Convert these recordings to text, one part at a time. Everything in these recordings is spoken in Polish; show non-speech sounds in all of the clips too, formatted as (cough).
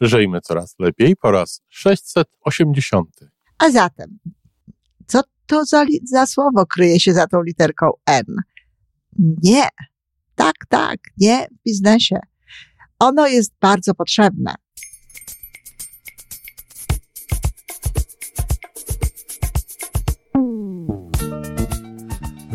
Żyjmy coraz lepiej po raz 680. A zatem, co to za, za słowo kryje się za tą literką N? Nie. Tak, tak, nie w biznesie. Ono jest bardzo potrzebne.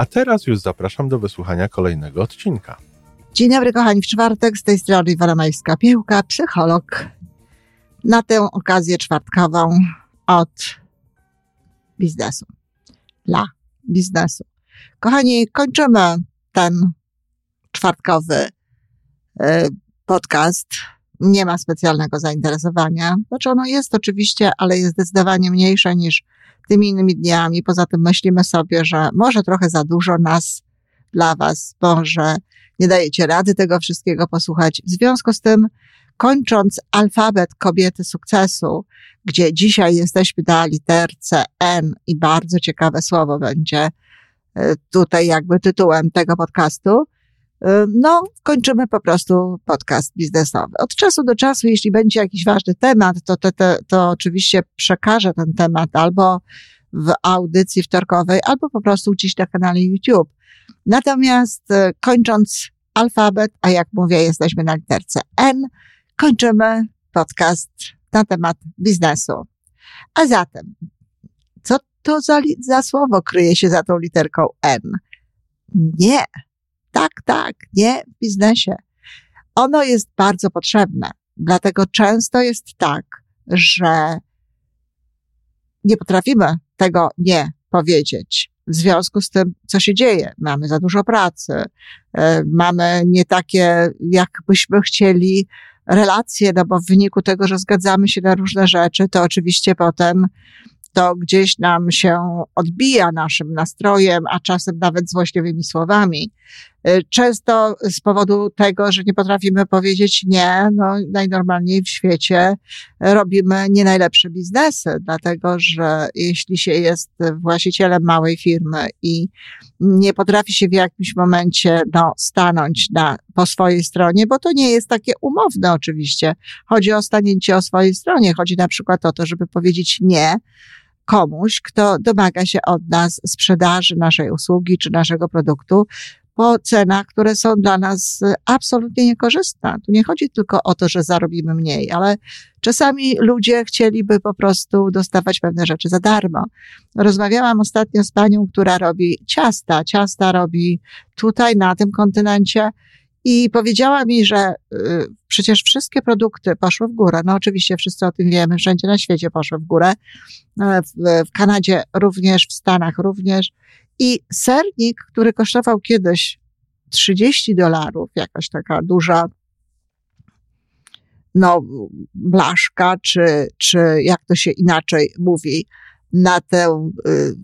A teraz już zapraszam do wysłuchania kolejnego odcinka. Dzień dobry, kochani, w czwartek z tej strony Iwona Majewska-Piełka, psycholog. Na tę okazję czwartkową od biznesu. Dla biznesu. Kochani, kończymy ten czwartkowy y, podcast. Nie ma specjalnego zainteresowania. Znaczy ono jest oczywiście, ale jest zdecydowanie mniejsze niż tymi innymi dniami. Poza tym myślimy sobie, że może trochę za dużo nas dla Was, może nie dajecie rady tego wszystkiego posłuchać. W związku z tym, kończąc alfabet kobiety sukcesu, gdzie dzisiaj jesteśmy na literce N i bardzo ciekawe słowo będzie e, tutaj jakby tytułem tego podcastu, no, kończymy po prostu podcast biznesowy. Od czasu do czasu, jeśli będzie jakiś ważny temat, to, to, to, to oczywiście przekażę ten temat albo w audycji wtorkowej, albo po prostu gdzieś na kanale YouTube. Natomiast e, kończąc alfabet, a jak mówię, jesteśmy na literce N, kończymy podcast na temat biznesu. A zatem, co to za, za słowo kryje się za tą literką N? Nie. Tak, tak, nie w biznesie. Ono jest bardzo potrzebne. Dlatego często jest tak, że nie potrafimy tego nie powiedzieć. W związku z tym, co się dzieje? Mamy za dużo pracy, e, mamy nie takie, jakbyśmy chcieli, relacje, no bo w wyniku tego, że zgadzamy się na różne rzeczy, to oczywiście potem to gdzieś nam się odbija naszym nastrojem, a czasem nawet złośliwymi słowami. Y, często z powodu tego, że nie potrafimy powiedzieć nie, no najnormalniej w świecie robimy nie najlepsze biznesy, dlatego że jeśli się jest właścicielem małej firmy i nie potrafi się w jakimś momencie no, stanąć na, po swojej stronie, bo to nie jest takie umowne oczywiście. Chodzi o stanięcie o swojej stronie. Chodzi na przykład o to, żeby powiedzieć nie, komuś, kto domaga się od nas sprzedaży naszej usługi czy naszego produktu po cenach, które są dla nas absolutnie niekorzystne. Tu nie chodzi tylko o to, że zarobimy mniej, ale czasami ludzie chcieliby po prostu dostawać pewne rzeczy za darmo. Rozmawiałam ostatnio z panią, która robi ciasta. Ciasta robi tutaj, na tym kontynencie i powiedziała mi, że y, przecież wszystkie produkty poszły w górę. No oczywiście wszyscy o tym wiemy, wszędzie na świecie poszły w górę. E, w, w Kanadzie również, w Stanach również. I sernik, który kosztował kiedyś 30 dolarów, jakaś taka duża no, blaszka, czy, czy jak to się inaczej mówi, na tę y,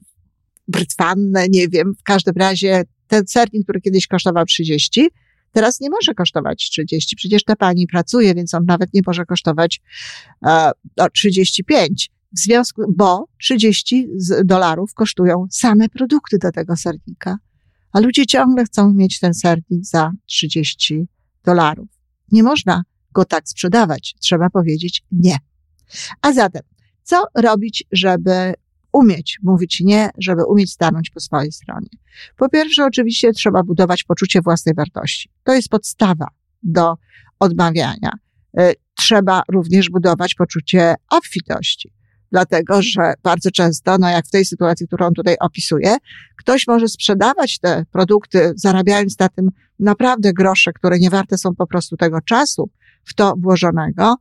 brytwannę, nie wiem, w każdym razie ten sernik, który kiedyś kosztował 30, Teraz nie może kosztować 30. Przecież ta pani pracuje, więc on nawet nie może kosztować e, 35. W związku, bo 30 dolarów kosztują same produkty do tego sernika. A ludzie ciągle chcą mieć ten sernik za 30 dolarów. Nie można go tak sprzedawać. Trzeba powiedzieć nie. A zatem, co robić, żeby umieć mówić nie, żeby umieć stanąć po swojej stronie. Po pierwsze, oczywiście trzeba budować poczucie własnej wartości. To jest podstawa do odmawiania. E, trzeba również budować poczucie obfitości. Dlatego, że bardzo często, no jak w tej sytuacji, którą tutaj opisuję, ktoś może sprzedawać te produkty, zarabiając na tym naprawdę grosze, które nie warte są po prostu tego czasu w to włożonego,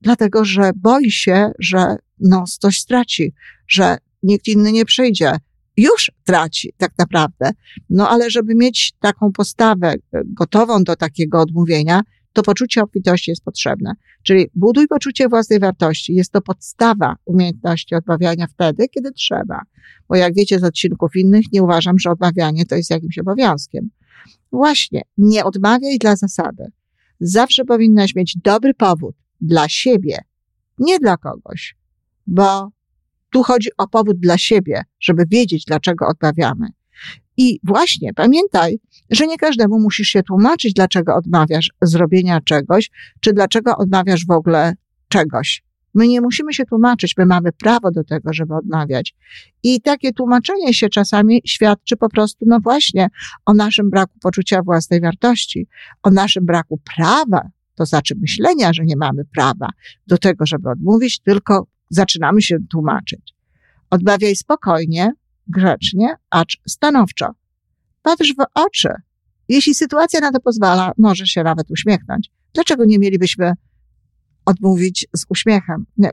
dlatego że boi się, że no, coś straci, że nikt inny nie przyjdzie. Już traci tak naprawdę. No ale żeby mieć taką postawę e, gotową do takiego odmówienia, to poczucie obfitości jest potrzebne. Czyli buduj poczucie własnej wartości. Jest to podstawa umiejętności odmawiania wtedy, kiedy trzeba. Bo jak wiecie z odcinków innych, nie uważam, że odmawianie to jest jakimś obowiązkiem. Właśnie, nie odmawiaj dla zasady. Zawsze powinnaś mieć dobry powód dla siebie, nie dla kogoś, bo tu chodzi o powód dla siebie, żeby wiedzieć, dlaczego odmawiamy. I właśnie pamiętaj, że nie każdemu musisz się tłumaczyć, dlaczego odmawiasz zrobienia czegoś, czy dlaczego odmawiasz w ogóle czegoś. My nie musimy się tłumaczyć, my mamy prawo do tego, żeby odmawiać. I takie tłumaczenie się czasami świadczy po prostu, no właśnie, o naszym braku poczucia własnej wartości, o naszym braku prawa, to znaczy myślenia, że nie mamy prawa do tego, żeby odmówić, tylko zaczynamy się tłumaczyć. Odmawiaj spokojnie, grzecznie, acz stanowczo. Patrz w oczy. Jeśli sytuacja na to pozwala, możesz się nawet uśmiechnąć. Dlaczego nie mielibyśmy odmówić z uśmiechem? Nie,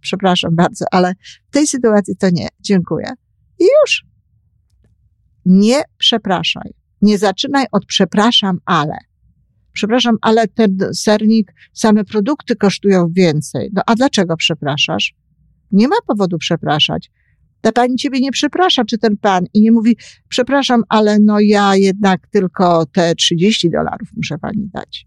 przepraszam bardzo, ale w tej sytuacji to nie. Dziękuję. I już. Nie przepraszaj. Nie zaczynaj od przepraszam, ale. Przepraszam, ale ten sernik, same produkty kosztują więcej. No a dlaczego przepraszasz? Nie ma powodu przepraszać ta pani ciebie nie przeprasza, czy ten pan, i nie mówi, przepraszam, ale no ja jednak tylko te 30 dolarów muszę pani dać.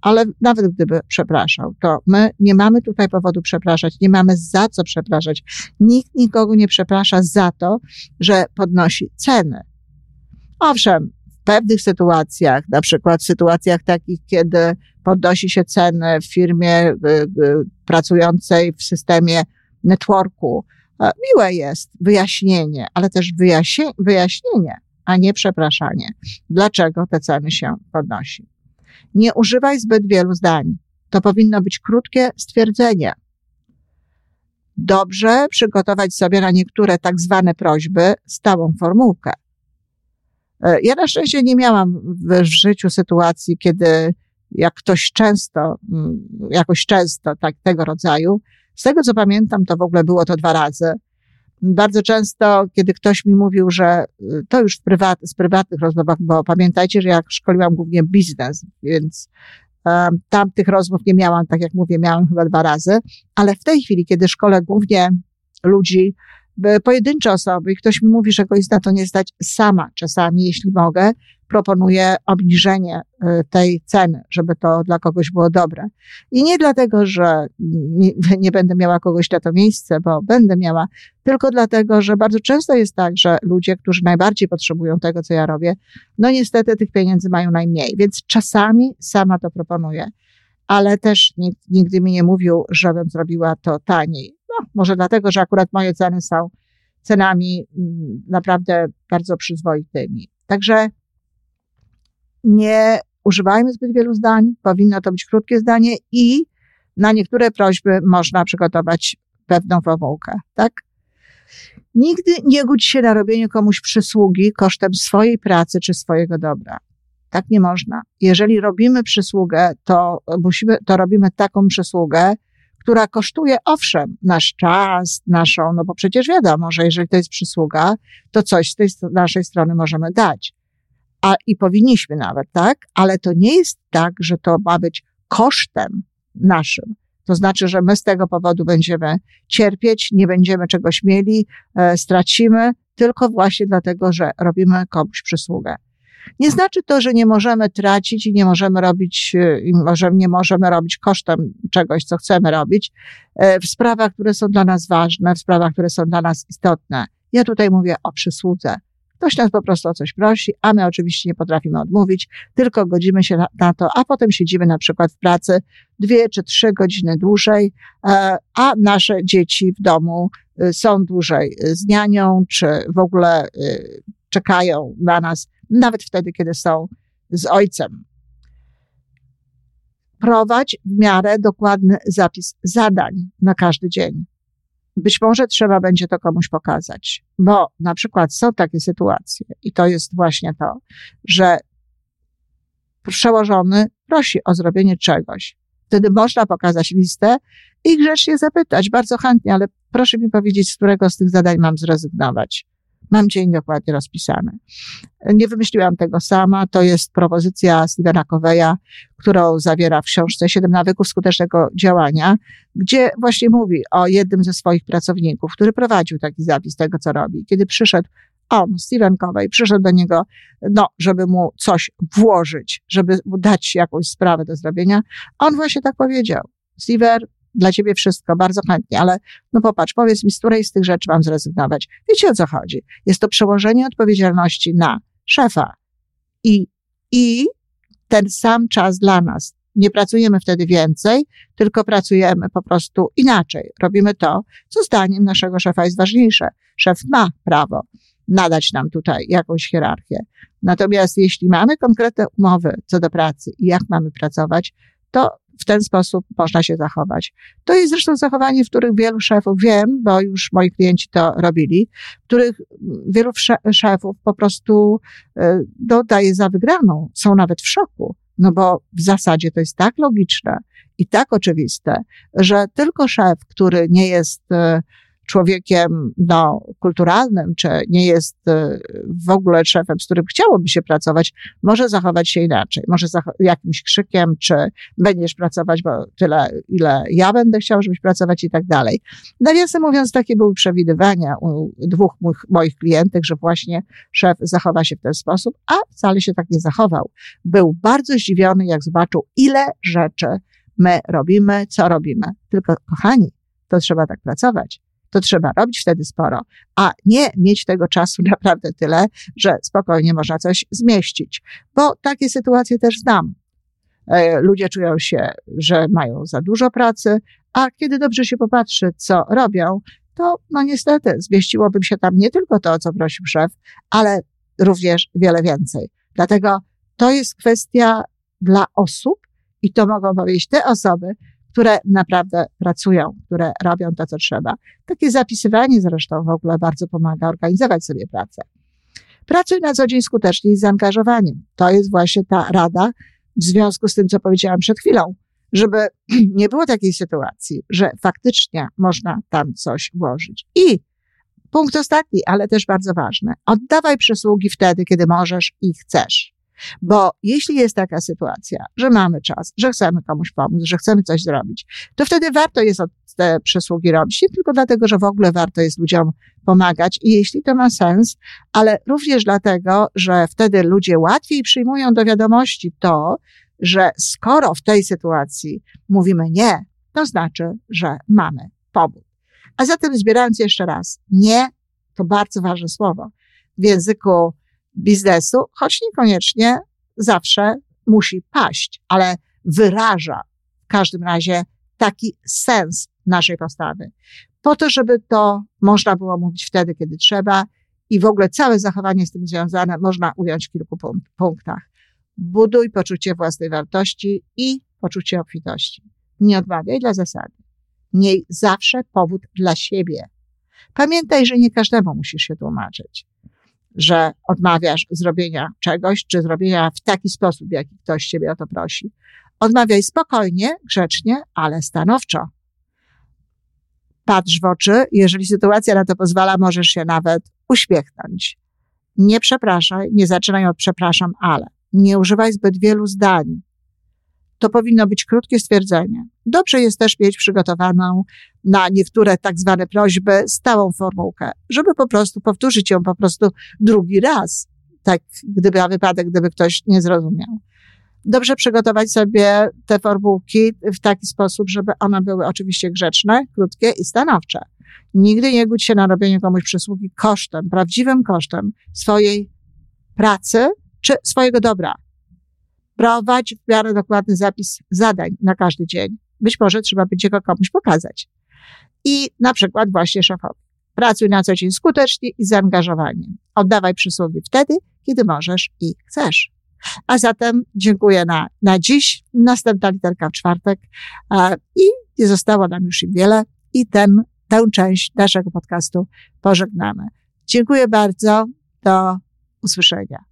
Ale nawet gdyby przepraszał, to my nie mamy tutaj powodu przepraszać, nie mamy za co przepraszać. Nikt nikogo nie przeprasza za to, że podnosi ceny. Owszem, w pewnych sytuacjach, na przykład w sytuacjach takich, kiedy podnosi się ceny w firmie y, y, pracującej w systemie networku, Miłe jest wyjaśnienie, ale też wyjaśnienie, a nie przepraszanie, dlaczego te ceny się podnosi. Nie używaj zbyt wielu zdań. To powinno być krótkie stwierdzenie. Dobrze przygotować sobie na niektóre tak zwane prośby stałą formułkę. E, ja na szczęście nie miałam w życiu sytuacji, kiedy jak ktoś często, mm, jakoś często tak tego rodzaju, z tego co pamiętam, to w ogóle było to dwa razy. Bardzo często, kiedy ktoś mi mówił, że y, to już w prywat, z prywatnych rozmowach, bo pamiętajcie, że ja szkoliłam głównie biznes, więc um, tam tych rozmów nie miałam, tak jak mówię, miałam chyba dwa razy, ale w tej chwili, kiedy szkole głównie ludzi, pojedyncze osoby i ktoś mi mówi, że go jest na to nie zdać sama czasami, jeśli mogę, proponuję obniżenie y, tej ceny, żeby to dla kogoś było dobre. I nie dlatego, że nie, (laughs) nie, będę miała kogoś na to miejsce, bo będę miała, tylko dlatego, że bardzo często jest tak, że ludzie, którzy najbardziej potrzebują tego, co ja robię, no niestety tych pieniędzy mają najmniej, więc czasami sama to proponuję. Ale też nikt nigdy mi nie mówił, żebym zrobiła to taniej. No, może dlatego, że akurat moje ceny są cenami mm, naprawdę bardzo przyzwoitymi. Także nie używajmy zbyt wielu zdań, powinno to być krótkie zdanie i na niektóre prośby można przygotować pewną formułkę, tak? Nigdy nie gódź się na robienie komuś przysługi kosztem swojej pracy czy swojego dobra. Tak nie można. Jeżeli robimy przysługę, to musimy, to robimy taką przysługę, która kosztuje, owszem, nasz czas, naszą, no bo przecież wiadomo, że jeżeli to jest przysługa, to coś z tej naszej strony możemy dać a i powinniśmy nawet, tak? Ale to nie jest tak, że to ma być kosztem naszym. To znaczy, że my z tego powodu będziemy cierpieć, nie będziemy czegoś mieli, e, stracimy, tylko właśnie dlatego, że robimy komuś przysługę. Nie znaczy to, że nie możemy tracić i nie możemy robić, e, i może, nie możemy robić kosztem czegoś, co chcemy robić, e, w sprawach, które są dla nas ważne, w sprawach, które są dla nas istotne. Ja tutaj mówię o przysłudze. Ktoś nas po prostu o coś prosi, a my oczywiście nie potrafimy odmówić, tylko godzimy się na, to, a potem siedzimy na przykład w pracy dwie czy trzy godziny dłużej, e, a nasze dzieci w domu są dłużej z nianią, czy w ogóle czekają na nas, nawet wtedy, kiedy są z ojcem. Prowadź w miarę dokładny zapis zadań na każdy dzień. Być może trzeba będzie to komuś pokazać, bo na przykład są takie sytuacje i to jest właśnie to, że przełożony prosi o zrobienie czegoś. Wtedy można pokazać listę i grzecznie zapytać, bardzo chętnie, ale proszę mi powiedzieć, z którego z tych zadań mam zrezygnować. Mam dzień dokładnie rozpisany. Nie wymyśliłam tego sama. To jest propozycja Stevena Coveya, którą zawiera w książce Siedem nawyków skutecznego działania, gdzie właśnie mówi o jednym ze swoich pracowników, który prowadził taki zapis tego, co robi. Kiedy przyszedł on, Steven Covey, przyszedł do niego, no, żeby mu coś włożyć, żeby mu dać jakąś sprawę do zrobienia. On właśnie tak powiedział. Steven, dla ciebie wszystko, bardzo chętnie, ale no popatrz, powiedz mi, z której z tych rzeczy mam zrezygnować. Wiecie o co chodzi? Jest to przełożenie odpowiedzialności na szefa i, i ten sam czas dla nas. Nie pracujemy wtedy więcej, tylko pracujemy po prostu inaczej. Robimy to, co zdaniem naszego szefa jest ważniejsze. Szef ma prawo nadać nam tutaj jakąś hierarchię. Natomiast jeśli mamy konkretne umowy co do pracy i jak mamy pracować, to w ten sposób można się zachować. To jest zresztą zachowanie, w których wielu szefów, wiem, bo już moi klienci to robili, w których wielu szefów po prostu no, daje za wygraną. Są nawet w szoku. No bo w zasadzie to jest tak logiczne i tak oczywiste, że tylko szef, który nie jest e, człowiekiem no, kulturalnym, czy nie jest e, w ogóle szefem, z którym chciałoby się pracować, może zachować się inaczej. Może jakimś krzykiem, czy będziesz pracować, bo tyle, ile ja będę chciał, żebyś pracować i tak dalej. Nawiasem mówiąc, takie były przewidywania u dwóch moich, moich klientek, że właśnie szef zachowa się w ten sposób, a wcale się tak nie zachował. Był bardzo zdziwiony, jak zobaczył, ile rzeczy my robimy, co robimy. Tylko, kochani, to trzeba tak pracować to trzeba robić wtedy sporo, a nie mieć tego czasu (laughs) naprawdę tyle, że spokojnie można coś zmieścić. Bo takie sytuacje też znam. E, ludzie czują się, że mają za dużo pracy, a kiedy dobrze się popatrzy, co robią, to no niestety zmieściłoby się tam nie tylko to, o co prosił szef, ale również wiele więcej. Dlatego to jest kwestia dla osób i to mogą powiedzieć te osoby, które naprawdę pracują, które robią to, co trzeba. Takie zapisywanie zresztą w ogóle bardzo pomaga organizować sobie pracę. Pracuj na co dzień skutecznie i z zaangażowaniem. To jest właśnie ta rada w związku z tym, co powiedziałam przed chwilą, żeby (clears throat) nie było takiej sytuacji, że faktycznie można tam coś włożyć. I punkt ostatni, ale też bardzo ważny. Oddawaj przysługi wtedy, kiedy możesz i chcesz. Bo jeśli jest taka sytuacja, że mamy czas, że chcemy komuś pomóc, że chcemy coś zrobić, to wtedy warto jest te przysługi robić. Nie tylko dlatego, że w ogóle warto jest ludziom pomagać i jeśli to ma sens, ale również dlatego, że wtedy ludzie łatwiej przyjmują do wiadomości to, że skoro w tej sytuacji mówimy nie, to znaczy, że mamy powód. A zatem zbierając jeszcze raz, nie to bardzo ważne słowo w języku biznesu, choć niekoniecznie zawsze musi paść, ale wyraża w każdym razie taki sens naszej postawy. Po to, żeby to można było mówić wtedy, kiedy trzeba i w ogóle całe zachowanie z tym związane można ująć w kilku punktach. Buduj poczucie własnej wartości i poczucie obfitości. Nie odmawiaj dla zasady. Miej zawsze powód dla siebie. Pamiętaj, że nie każdemu musisz się tłumaczyć że odmawiasz zrobienia czegoś, czy zrobienia w taki sposób, w jaki ktoś ciebie o to prosi. Odmawiaj spokojnie, grzecznie, ale stanowczo. Patrz w oczy, jeżeli sytuacja na to pozwala, możesz się nawet uśmiechnąć. Nie przepraszaj, nie zaczynaj od przepraszam, ale. Nie używaj zbyt wielu zdań. To powinno być krótkie stwierdzenie. Dobrze jest też mieć przygotowaną na niektóre tak zwane prośby stałą formułkę, żeby po prostu powtórzyć ją po prostu drugi raz, tak gdyby na wypadek, gdyby ktoś nie zrozumiał. Dobrze przygotować sobie te formułki w taki sposób, żeby one były oczywiście grzeczne, krótkie i stanowcze. Nigdy nie gódź się na robienie komuś przysługi kosztem, prawdziwym kosztem swojej pracy czy swojego dobra. Prowadź w miarę dokładny zapis zadań na każdy dzień. Być może trzeba będzie go komuś pokazać. I na przykład właśnie szefowi. Pracuj na co dzień skutecznie i z zaangażowaniem. Oddawaj przysługi wtedy, kiedy możesz i chcesz. A zatem dziękuję na, na dziś. Następna literka w czwartek. I nie zostało nam już im wiele. I ten, tę część naszego podcastu pożegnamy. Dziękuję bardzo. Do usłyszenia.